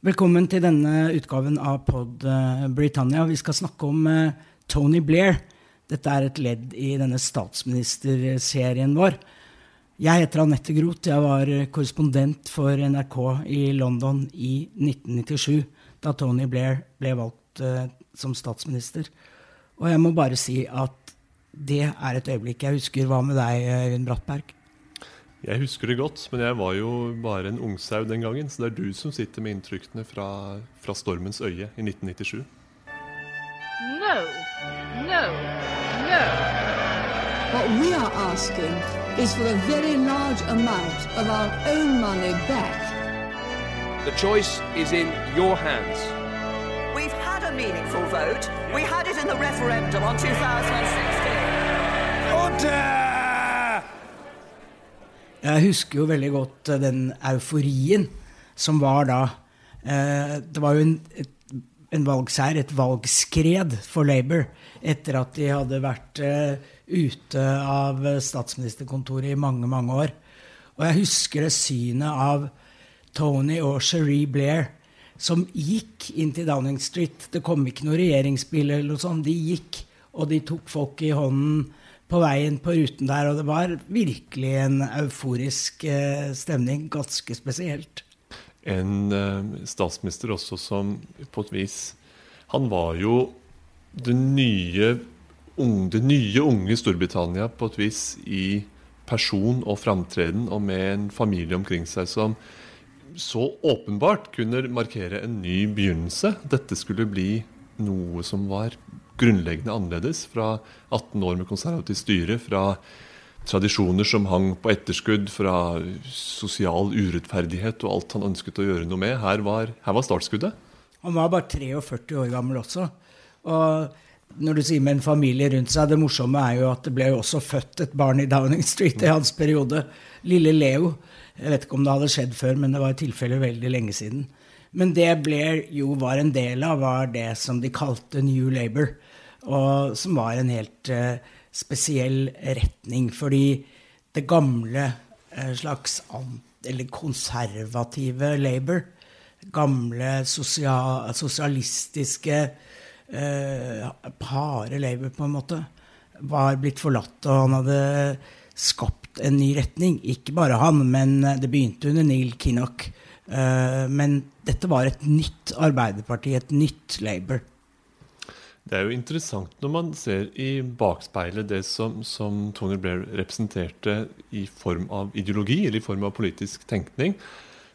Velkommen til denne utgaven av Pod eh, Britannia. Vi skal snakke om eh, Tony Blair. Dette er et ledd i denne statsministerserien vår. Jeg heter Anette Groth. Jeg var korrespondent for NRK i London i 1997, da Tony Blair ble valgt uh, som statsminister. Og jeg må bare si at det er et øyeblikk jeg husker. Hva med deg, Øyvind Brattberg? Jeg husker det godt, men jeg var jo bare en ungsau den gangen. Så det er du som sitter med inntrykkene fra, fra Stormens øye i 1997. No, no, no. What we are asking is for a very large amount of our own money back. The choice is in your hands. We've had a meaningful vote. We had it in the referendum on 2016. Order! Jeg husker jo veldig godt eh, den euforien som var da. Eh, det var jo en, en valgseier, et valgskred for Labour, etter at de hadde vært eh, ute av statsministerkontoret i mange, mange år. Og jeg husker det synet av Tony og Cherie Blair som gikk inn til Downing Street. Det kom ikke noe regjeringsbil eller noe sånt. De gikk, og de tok folk i hånden på veien på ruten der, og det var virkelig en euforisk eh, stemning. Ganske spesielt. En eh, statsminister også som på et vis Han var jo det nye, det nye unge Storbritannia på et vis i person og framtreden, og med en familie omkring seg som så åpenbart kunne markere en ny begynnelse. Dette skulle bli noe som var grunnleggende annerledes fra 18 år med konservativt styre, fra tradisjoner som hang på etterskudd, fra sosial urettferdighet og alt han ønsket å gjøre noe med. Her var, her var startskuddet. Han var bare 43 år gammel også. Og når du sier med en familie rundt seg, det morsomme er jo at det ble jo også født et barn i Downing Street i hans periode. Lille Leo. Jeg vet ikke om det hadde skjedd før, men det var i tilfelle veldig lenge siden. Men det Blair jo var en del av, var det som de kalte New Labour og som var en helt uh, spesiell retning. Fordi det gamle uh, slags eller konservative Labour, gamle sosial, sosialistiske uh, harde Labour, på en måte, var blitt forlatt, og han hadde skapt en ny retning. Ikke bare han, men det begynte under Neil Kinnock. Men dette var et nytt Arbeiderparti, et nytt Labour. Det er jo interessant når man ser i bakspeilet det som, som, Tony Blair representerte i form av ideologi, eller i form av politisk tenkning.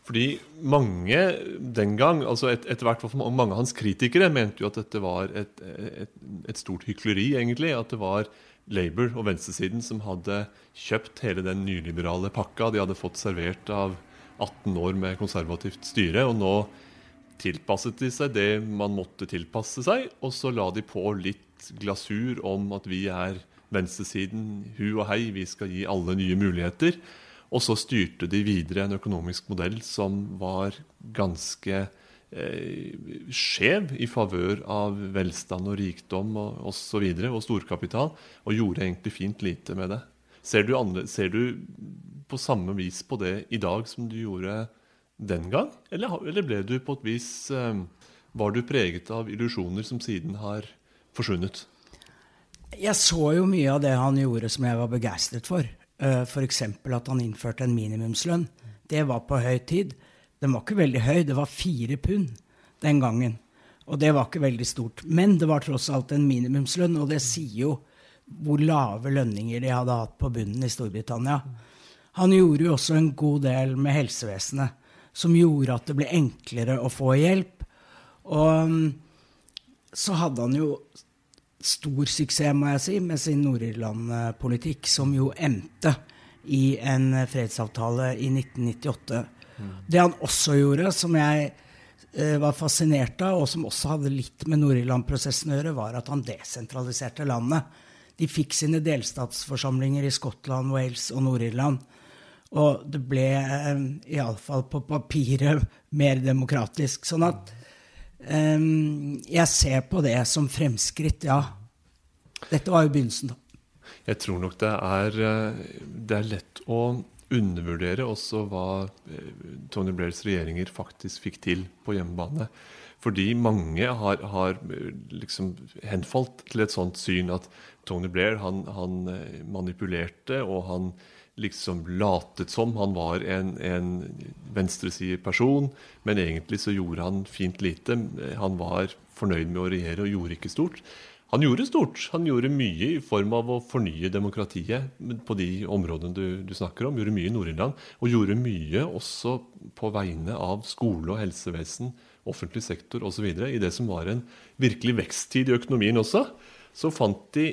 Fordi mange den gang, altså et, etter hvert mange av hans kritikere, mente jo at dette var et, et, et stort hykleri, egentlig. At det var Labour og venstresiden som hadde kjøpt hele den nyliberale pakka de hadde fått servert av 18 år med konservativt styre. og nå tilpasset de seg det man måtte tilpasse seg, og så la de på litt glasur om at vi er venstresiden, hu og hei, vi skal gi alle nye muligheter. Og så styrte de videre en økonomisk modell som var ganske eh, skjev i favør av velstand og rikdom og osv. Og, så og storkapital, og gjorde egentlig fint lite med det. Ser du, andre, ser du på samme vis på det i dag som du gjorde den gang? Eller, eller ble du på et vis eh, Var du preget av illusjoner som siden har forsvunnet? Jeg så jo mye av det han gjorde som jeg var begeistret for. Eh, F.eks. at han innførte en minimumslønn. Det var på høy tid. Den var ikke veldig høy, det var fire pund den gangen. Og det var ikke veldig stort. Men det var tross alt en minimumslønn, og det sier jo hvor lave lønninger de hadde hatt på bunnen i Storbritannia. Han gjorde jo også en god del med helsevesenet som gjorde at det ble enklere å få hjelp. Og mm, så hadde han jo stor suksess, må jeg si, med sin Nord-Irland-politikk, som jo endte i en fredsavtale i 1998. Mm. Det han også gjorde, som jeg eh, var fascinert av, og som også hadde litt med Nord-Irland-prosessen å gjøre, var at han desentraliserte landet. De fikk sine delstatsforsamlinger i Skottland, Wales og Nord-Irland. Og det ble um, iallfall på papiret mer demokratisk. Sånn at um, jeg ser på det som fremskritt, ja. Dette var jo begynnelsen, da. Jeg tror nok det er, eh, det er lett å undervurdere også hva Tony Blairs regjeringer faktisk fikk til på hjemmebane. Fordi mange har, har liksom henfalt til et sånt syn at Tony Blair han, han manipulerte og han liksom latet som han var en, en venstresideperson, men egentlig så gjorde han fint lite. Han var fornøyd med å regjere og gjorde ikke stort. Han gjorde stort. Han gjorde mye i form av å fornye demokratiet på de områdene du, du snakker om. Gjorde mye i Nord-Irland. Og gjorde mye også på vegne av skole og helsevesen, offentlig sektor osv. i det som var en virkelig veksttid i økonomien også så fant de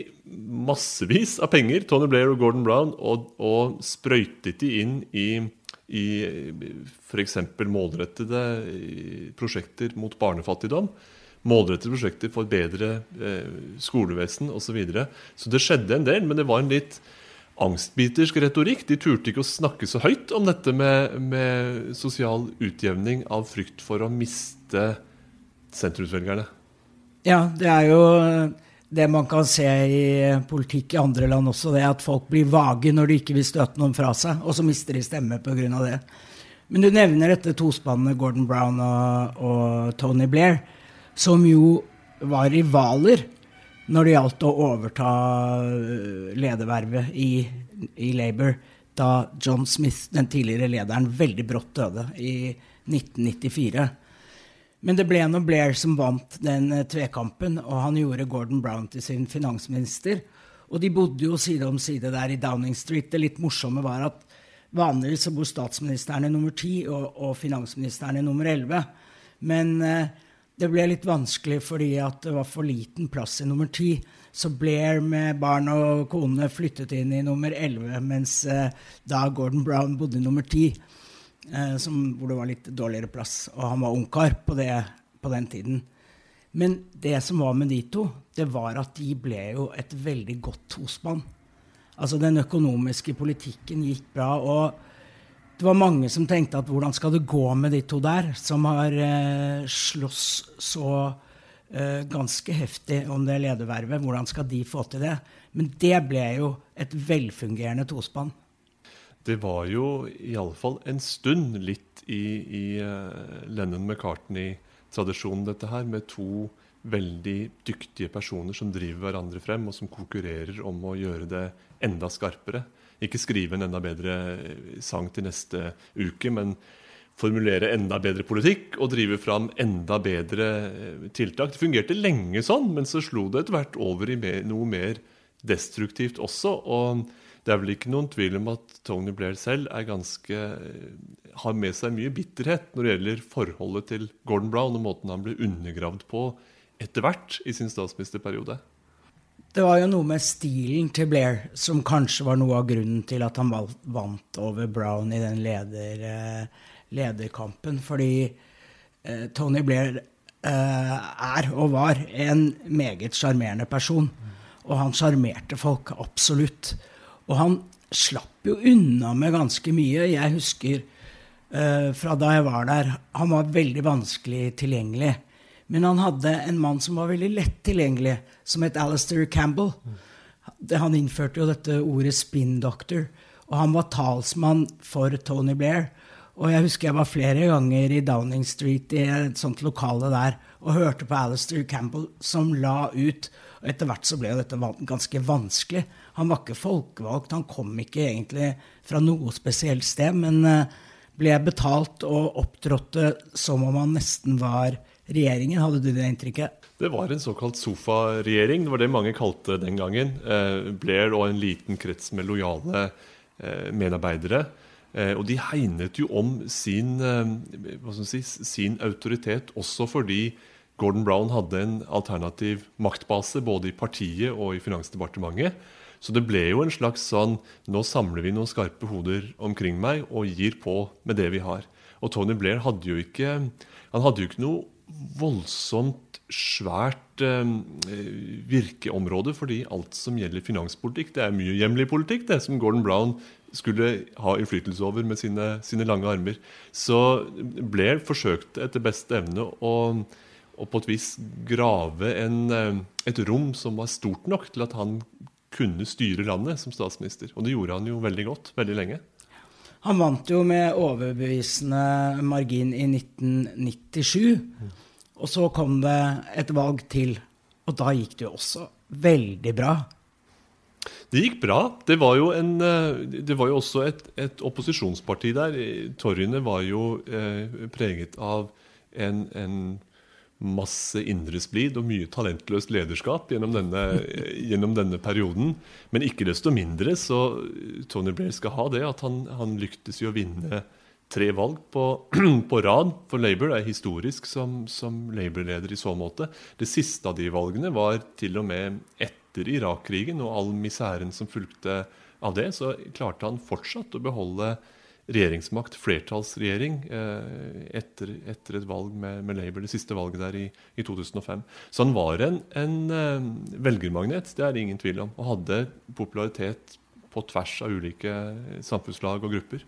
massevis av penger, Tony Blair og Gordon Brown, og, og sprøytet de inn i, i f.eks. målrettede prosjekter mot barnefattigdom. Målrettede prosjekter for bedre eh, skolevesen osv. Så, videre. så det skjedde en del, men det var en litt angstbitersk retorikk. De turte ikke å snakke så høyt om dette med, med sosial utjevning av frykt for å miste sentrumsvelgerne. Ja, det er jo det man kan se i politikk i andre land også, det er at folk blir vage når de ikke vil støte noen fra seg, og så mister de stemme pga. det. Men du nevner dette tospannet Gordon Brown og, og, Tony Blair, som jo var rivaler når det gjaldt å overta øh, ledervervet i, i Labour da John Smith, den tidligere lederen, veldig brått døde i 1994. Men det ble nå Blair som vant den eh, tvekampen, og han gjorde Gordon Brown til sin finansminister. Og de bodde jo side om side der i Downing Street. Det litt morsomme var at vanligvis så bor statsministeren i nummer ti og, og finansministeren i nummer elleve. Men eh, det ble litt vanskelig fordi at det var for liten plass i nummer ti. Så Blair med barn og kone flyttet inn i nummer elleve, mens eh, da Gordon Brown bodde i nummer ti eh, som, hvor det var litt dårligere plass. Og han var ungkar på, på den tiden. Men det som var med de to, det var at de ble jo et veldig godt tospann. Altså den økonomiske politikken gikk bra. og det var mange som tenkte at hvordan skal det gå med de to der, som har eh, slåss så eh, ganske heftig om det ledervervet. Hvordan skal de få til det? Men det ble jo et velfungerende tospann det var jo i alle fall en stund litt i, i uh, Lennon McCartney-tradisjonen, dette her, med to veldig dyktige personer som driver hverandre frem, og som konkurrerer om å gjøre det enda skarpere. Ikke skrive en enda bedre eh, sang til neste uke, men formulere enda bedre politikk og drive fram enda bedre eh, tiltak. Det fungerte lenge sånn, men så slo det etter hvert over i noe mer destruktivt også. og det er vel ikke noen tvil om at Tony Blair selv ganske, har med seg mye bitterhet når det gjelder forholdet til Gordon Brown og måten han ble undergravd på etter hvert i sin statsministerperiode. Det var jo noe med stilen til Blair som kanskje var noe av grunnen til at han vant over Brown i den leder, eh, lederkampen. Fordi eh, Tony Blair eh, er og var en meget sjarmerende person. Og han sjarmerte folk absolutt. Og han slapp jo unna med ganske mye. Jeg husker uh, fra da jeg var der Han var veldig vanskelig tilgjengelig. Men han hadde en mann som var veldig lett tilgjengelig, som het Alistair Campbell. Han innførte jo dette ordet 'spin doctor'. Og han var talsmann for Tony Blair. Og jeg husker jeg var flere ganger i Downing Street i et sånt lokale der og hørte på Alistair Campbell som la ut. Og etter hvert så ble jo dette ganske vanskelig. Han var ikke folkevalgt, han kom ikke egentlig fra noe spesielt sted, men eh, ble betalt og opptrådte som om han nesten var regjeringen. Hadde du det inntrykket? Det var en såkalt sofaregjering. Det var det mange kalte den gangen. Eh, Blair og en liten krets med lojale eh, medarbeidere. Og de hegnet jo om sin, si, sin autoritet også fordi Gordon Brown hadde en alternativ maktbase både i partiet og i Finansdepartementet. Så det ble jo en slags sånn Nå samler vi noen skarpe hoder omkring meg og gir på med det vi har. Og Tony Blair hadde jo ikke Han hadde jo ikke noe voldsomt svært eh, virkeområde, fordi alt som gjelder finanspolitikk, det er mye hjemlig politikk, det som Gordon Brown skulle ha innflytelse over med sine, sine lange armer. Så Blair forsøkte etter beste evne å, å på et vis grave en, eh, et rom som var stort nok til at han kunne styre landet som statsminister. Og det gjorde han jo veldig godt veldig lenge. Han vant jo med overbevisende margin i 1997. Og så kom det et valg til, og da gikk det jo også veldig bra. Det gikk bra. Det var jo, en, eh, det var jo også et, et, opposisjonsparti der. Torjene var jo eh, preget av en, en masse indre splid og mye talentløst lederskap gjennom denne, gjennom denne, perioden. Men ikke desto mindre så Tony Blair skal ha det at han, han lyktes i å vinne tre valg på, på, rad for Labour. Det er historisk som, som Labour-leder i så måte. Det siste av de valgene var til og med etter Irak-krigen og all misæren som fulgte av det. Så klarte han fortsatt å beholde regjeringsmakt, flertallsregjering, eh, etter, etter, et valg med, med, Labour, det siste valget der i, i 2005. Så han var en, en uh, velgermagnet, det er det ingen tvil om, og hadde popularitet på tvers av ulike samfunnslag og grupper.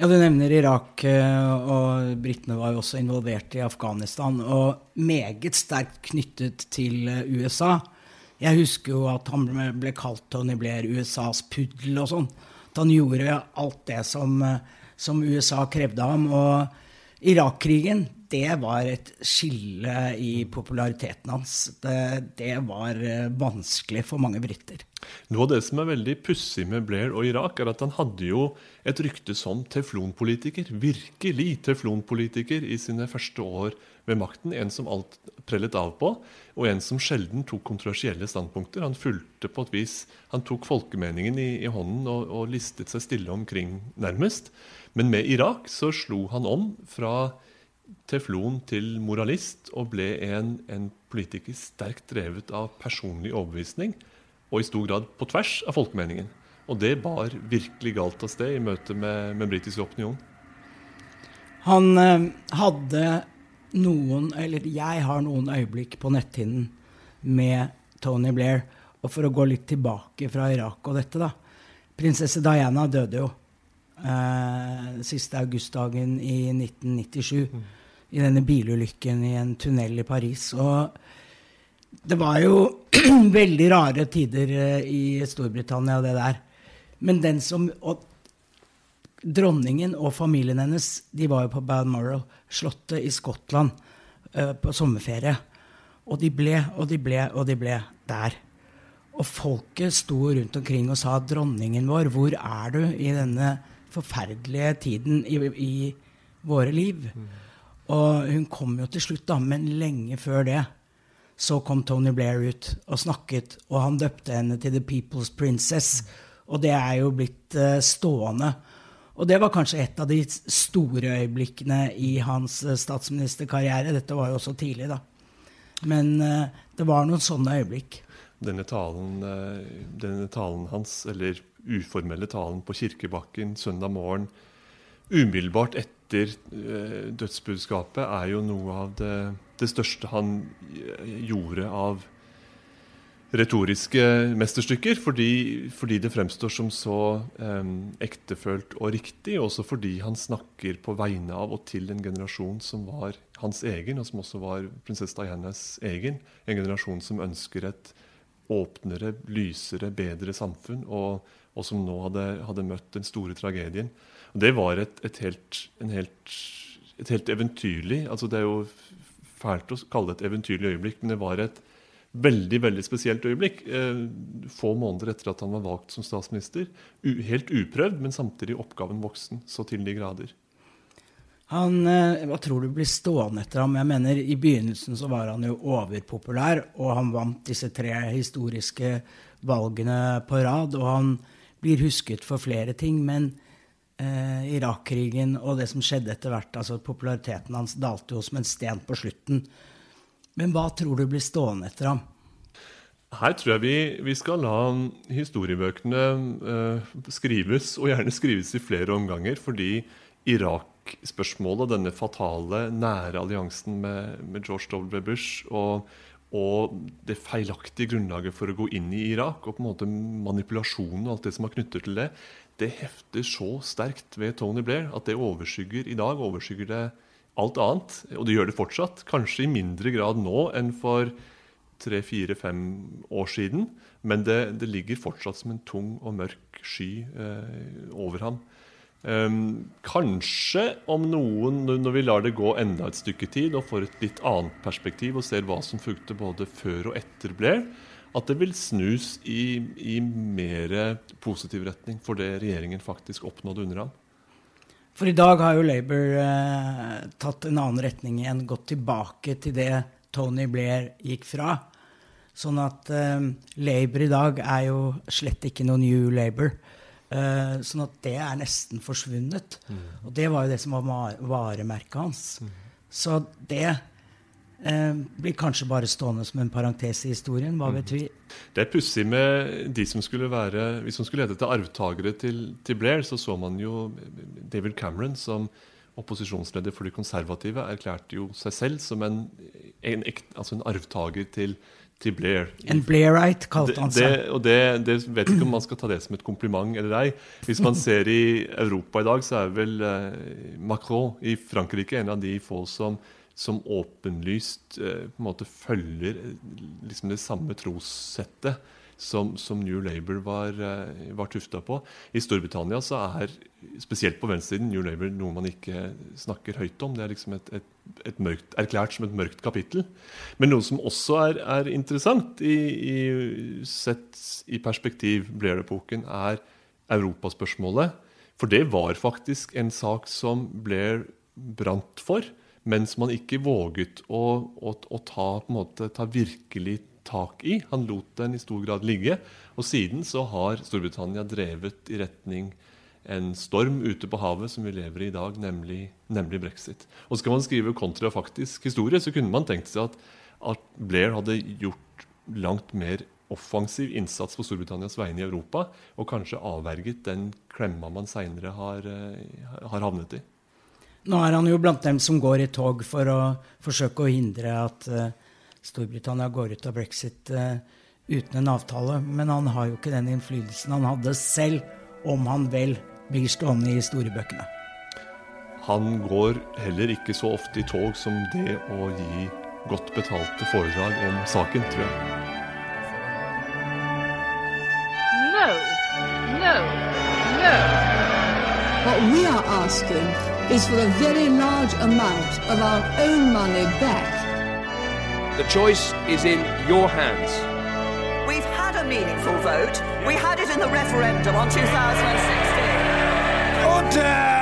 Ja, Du nevner Irak, eh, og britene var jo også involvert i Afghanistan. Og meget sterkt knyttet til USA. Jeg husker jo at han ble kalt Tony Blair USAs puddel og sånn. At han gjorde alt det som, som USA krevde ham. Og Irak-krigen, det var et skille i populariteten hans. Det, det, var eh, vanskelig for mange briter. Noe av det som er veldig pussig med Blair og Irak, er at han hadde jo et rykte som teflonpolitiker. Virkelig teflonpolitiker i sine første år ved makten. En som alt prellet av på, og en som sjelden tok kontroversielle standpunkter. Han fulgte på et vis, han tok folkemeningen i, i hånden og, og, listet seg stille omkring, nærmest. Men med Irak så slo han om fra teflon til moralist og ble en, en politiker sterkt drevet av personlig overbevisning, og i stor grad på tvers av folkemeningen. Og det bar virkelig galt av sted i møte med, med britisk opinion. Han eh, hadde noen, eller jeg har noen øyeblikk på netthinnen med Tony Blair. Og for å gå litt tilbake fra Irak og dette, da. Prinsesse Diana døde jo eh, siste augustdagen i 1997. Mm. I denne bilulykken i en tunnel i Paris. Og det var jo veldig rare tider eh, i Storbritannia, det der. Men den som og dronningen og familien hennes de var jo på Balmoral, slottet i Skottland, uh, på sommerferie. Og de ble og de ble og de ble der. Og folket sto rundt omkring og sa 'Dronningen vår, hvor er du i denne forferdelige tiden i, i våre liv?' Mm. Og hun kom jo til slutt, da, men lenge før det så kom Tony Blair ut og snakket, og han døpte henne til The People's Princess. Mm. Og det er jo blitt uh, stående. Og det var kanskje et av de store øyeblikkene i hans eh, statsministerkarriere. Dette var jo også tidlig, da. Men uh, det var noen sånne øyeblikk. Denne talen, uh, denne talen, hans, eller uformelle talen på kirkebakken søndag morgen umiddelbart etter dødsbudskapet, er jo noe av det, det største han gjorde av retoriske mesterstykker, fordi, fordi, det fremstår som så eh, ektefølt og riktig, også fordi han snakker på vegne av og til en generasjon som var hans egen, og som også var prinsesse Dianas egen. En generasjon som ønsker et åpnere, lysere, bedre samfunn, og, og som nå hadde, hadde, møtt den store tragedien. Og det var et, et, helt, helt, et helt eventyrlig altså Det er jo fælt å kalle det et eventyrlig øyeblikk, men det var et veldig veldig spesielt øyeblikk. Eh, få måneder etter at han var valgt som statsminister. Helt uprøvd, men samtidig oppgaven voksen så til de grader. Han, eh, Hva tror du blir stående etter ham? Jeg mener, I begynnelsen så var han jo overpopulær, og han vant disse tre historiske valgene på rad. Og han blir husket for flere ting. Men eh, Irak-krigen og det som skjedde etter hvert, altså populariteten hans dalte jo som en sten på slutten. Men hva tror du blir stående etter ham? Her tror jeg vi, vi skal la historiebøkene eh, skrives, og gjerne skrives i flere omganger, fordi Irak-spørsmålet, denne fatale, nære alliansen med, med George W. Bush og, og, det feilaktige grunnlaget for å gå inn i Irak, og på en måte manipulasjonen og alt det som er knyttet til det, det hefter så sterkt ved Tony Blair at det overskygger i dag overskygger det alt annet. Og det gjør det fortsatt. Kanskje i mindre grad nå enn for tre-fire-fem år siden. Men det, det, ligger fortsatt som en tung og mørk sky eh, over ham. Um, kanskje om noen, når vi lar det gå enda et stykke tid og får et litt annet perspektiv og ser hva som fulgte både før og etter Blair, at det vil snus i, i mer positiv retning for det regjeringen faktisk oppnådde under ham. For i dag har jo Labour eh, tatt en annen retning igjen, gått tilbake til det Tony Blair gikk fra. Sånn at eh, Labour i dag er jo slett ikke noe new Labour. Eh, sånn at det er nesten forsvunnet. Mm. Og det var jo det som var varemerket hans. Mm. Så det eh, blir kanskje bare stående som en parentes i historien. Hva vet mm. vi? Det er pussig med de som skulle være Hvis man skulle lete etter arvtakere til, til, Blair, så så man jo David Cameron som opposisjonsleder for de konservative erklærte jo seg selv som en, en, altså en arvtaker til, til Blair. En Blairite, kalte han seg. og det, det, vet ikke om man skal ta det som et kompliment eller ei. Hvis man ser i Europa i dag, så er vel eh, Macron i Frankrike en av de få som som åpenlyst eh, på en måte følger eh, liksom det samme trossettet som, som, New Labour var, eh, var tufta på. I Storbritannia så er spesielt på venstresiden New Labour noe man ikke snakker høyt om. Det er liksom et, et, et mørkt, erklært som et mørkt kapittel. Men noe som også er, er interessant, i, i, sett i perspektiv Blair-epoken, er europaspørsmålet. For det var faktisk en sak som Blair brant for mens man ikke våget å, å, å ta, måte, ta, virkelig tak i. Han lot den i stor grad ligge. Og siden så har Storbritannia drevet i retning en storm ute på havet som vi lever i i dag, nemlig, nemlig brexit. Og skal man skrive kontrafaktisk historie, så kunne man tenkt seg at, at Blair hadde gjort langt mer offensiv innsats på Storbritannias vegne i Europa, og kanskje avverget den klemma man seinere har, eh, har havnet i. Nå er han jo blant dem som går i tog for å forsøke å hindre at uh, Storbritannia går ut av brexit uh, uten en avtale. Men han har jo ikke den innflytelsen han hadde selv, om han vel blir stående i historiebøkene. Han går heller ikke så ofte i tog som det å gi godt betalte foredrag om saken, tror jeg. No, no, no. What we are asking is for a very large amount of our own money back. The choice is in your hands. We've had a meaningful vote. We had it in the referendum on 2016. Order!